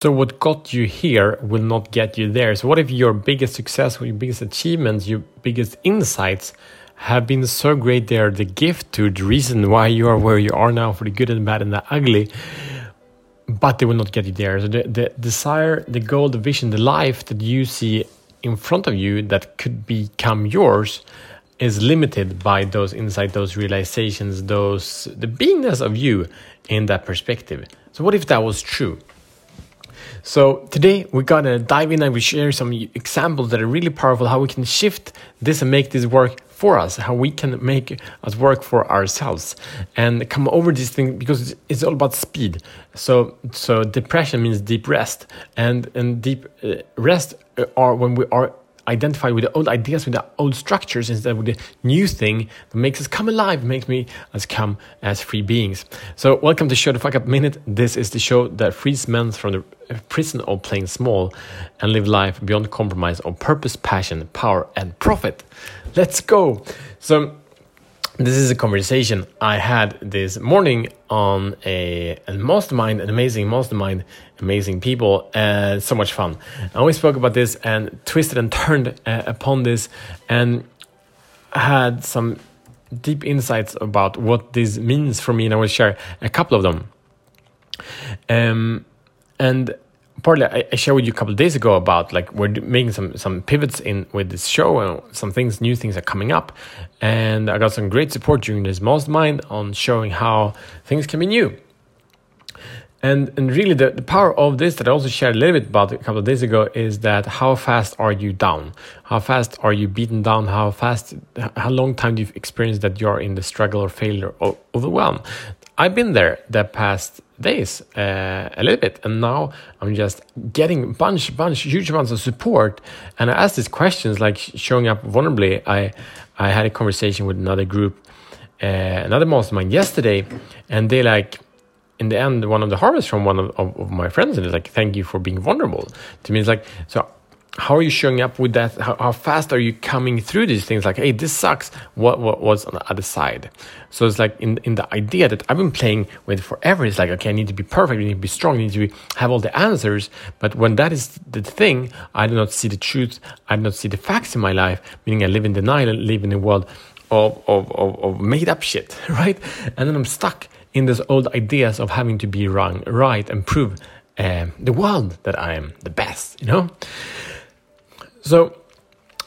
So what got you here will not get you there. So what if your biggest success, your biggest achievements, your biggest insights have been so great they're the gift to the reason why you are where you are now for the good and the bad and the ugly, but they will not get you there. So the, the desire, the goal, the vision, the life that you see in front of you that could become yours is limited by those insights, those realizations, those the beingness of you in that perspective. So what if that was true? So today we're gonna dive in and we share some examples that are really powerful, how we can shift this and make this work for us, how we can make us work for ourselves and come over this thing because it's all about speed. So so depression means deep rest and and deep uh, rest are when we are identify with the old ideas, with the old structures, instead with the new thing that makes us come alive, makes me us come as free beings. So, welcome to Show the Fuck Up Minute. This is the show that frees men from the uh, prison of playing small and live life beyond compromise of purpose, passion, power, and profit. Let's go. So, this is a conversation I had this morning on a, a mastermind, an amazing mastermind, amazing people, and so much fun. I always spoke about this and twisted and turned uh, upon this and had some deep insights about what this means for me, and I will share a couple of them. Um, and partly I, I, shared with you a couple days ago about like we're making some some pivots in with this show and some things new things are coming up. And i got some great support during this mastermind on showing how things can be new. And and really the, the power of this that i also shared a little bit about a couple of days ago is that how fast are you down? How fast are you beaten down? How fast how long time do you experience that you're in the struggle or failure or overwhelm? I've been there the past days uh, a little bit. And now i'm just getting bunch bunch huge amounts of support. And i ask these questions like showing up vulnerably. I i had a conversation with another group uh, another mastermind yesterday. And they like in the end one of the harvests from one of, of, of my friends and it's like thank you for being vulnerable. To me it's like so how are you showing up with that? How, how, fast are you coming through these things? Like, hey, this sucks. What what was on the other side? So it's like in in the idea that I've been playing with forever. It's like, okay, I need to be perfect. I need to be strong. I need to be, have all the answers. But when that is the thing, I do not see the truth. I do not see the facts in my life. Meaning, I live in denial. I live in a world of of of, of made up shit, right? And then I'm stuck in those old ideas of having to be wrong, right, and prove uh, the world that I am the best. You know. So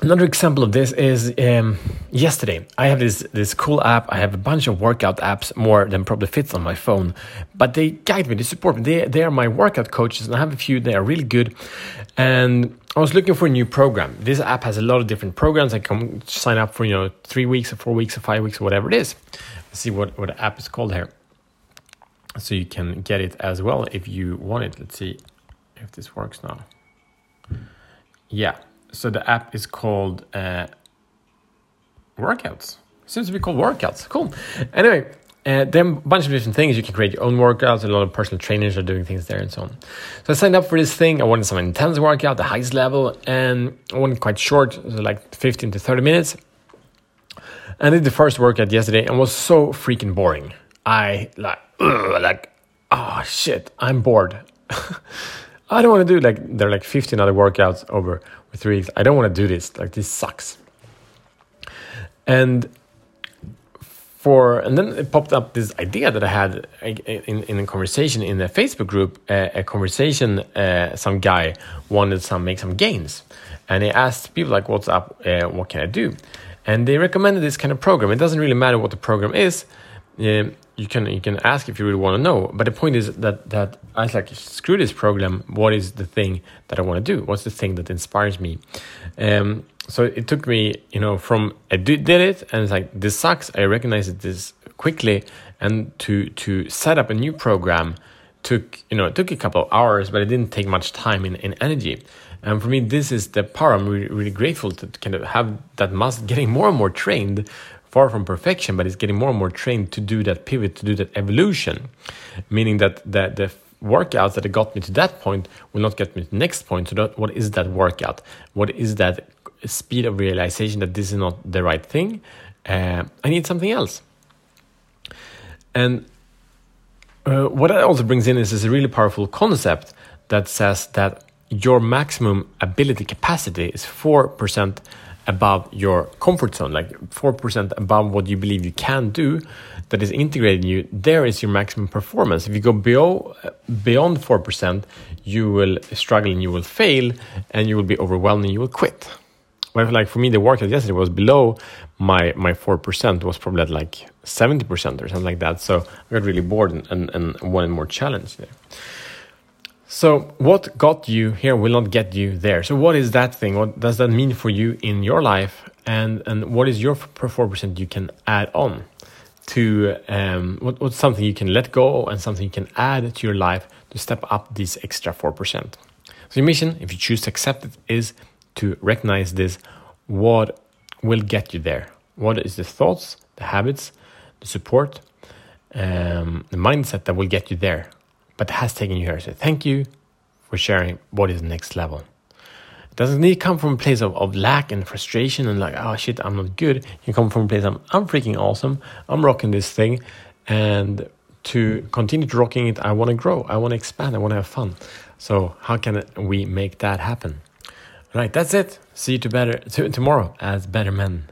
another example of this is um, yesterday. I have this this cool app. I have a bunch of workout apps, more than probably fits on my phone, but they guide me, they support me. They they are my workout coaches, and I have a few. They are really good, and I was looking for a new program. This app has a lot of different programs. I can sign up for you know three weeks or four weeks or five weeks or whatever it is. Let's see what what app is called here, so you can get it as well if you want it. Let's see if this works now. Yeah, so the app is called uh, Workouts. Seems to be called Workouts. Cool. Anyway, uh, are a bunch of different things. You can create your own workouts. A lot of personal trainers are doing things there and so on. So I signed up for this thing. I wanted some intense workout, the highest level, and I wanted quite short, so like 15 to 30 minutes. And I did the first workout yesterday and was so freaking boring. I like, ugh, like, oh shit, I'm bored. I don't want to do like there are like 15 other workouts over three weeks. I don't want to do this. Like this sucks. And for and then it popped up this idea that I had in, in a conversation in a Facebook group. A conversation, uh, some guy wanted some make some gains, and he asked people like, "What's up? Uh, what can I do?" And they recommended this kind of program. It doesn't really matter what the program is you can you can ask if you really want to know. But the point is that that I was like, screw this program. What is the thing that I want to do? What's the thing that inspires me? Um, so it took me, you know, from I did, did it and it's like this sucks. I recognized this quickly, and to to set up a new program took you know it took a couple of hours, but it didn't take much time in, in energy. And for me, this is the power. I'm really, really grateful to kind of have that muscle getting more and more trained far from perfection, but it's getting more and more trained to do that pivot, to do that evolution, meaning that the, the workouts that got me to that point will not get me to the next point. So, that, what is that workout? What is that speed of realization that this is not the right thing? Uh, I need something else. And uh, what that also brings in is this really powerful concept that says that your maximum ability capacity is 4% above your comfort zone, like 4% above what you believe you can do, that is integrated in you, there is your maximum performance. If you go below, beyond 4%, you will struggle and you will fail and you will be overwhelmed and you will quit. But like for me, the workout yesterday was below my my four percent. Was probably at like seventy percent or something like that. So I got really bored and, and, and wanted more challenge there. So what got you here will not get you there. So what is that thing? What does that mean for you in your life? And and what is your four percent you can add on to um, what, what's something you can let go and something you can add to your life to step up this extra four percent. So your mission, if you choose to accept it, is to recognize this. What will get you there? What is the thoughts, the habits, the support, um, the mindset that will get you there? but has taken you here. So thank you for sharing what is the next level. Doesn't need to come from a place of, of lack and frustration and like, oh shit, I'm not good. You come from a place of, I'm freaking awesome. I'm rocking this thing. And to continue to rocking it, I want to grow. I want to expand. I want to have fun. So how can we make that happen? Right, that's it. See you to better to, tomorrow as better men.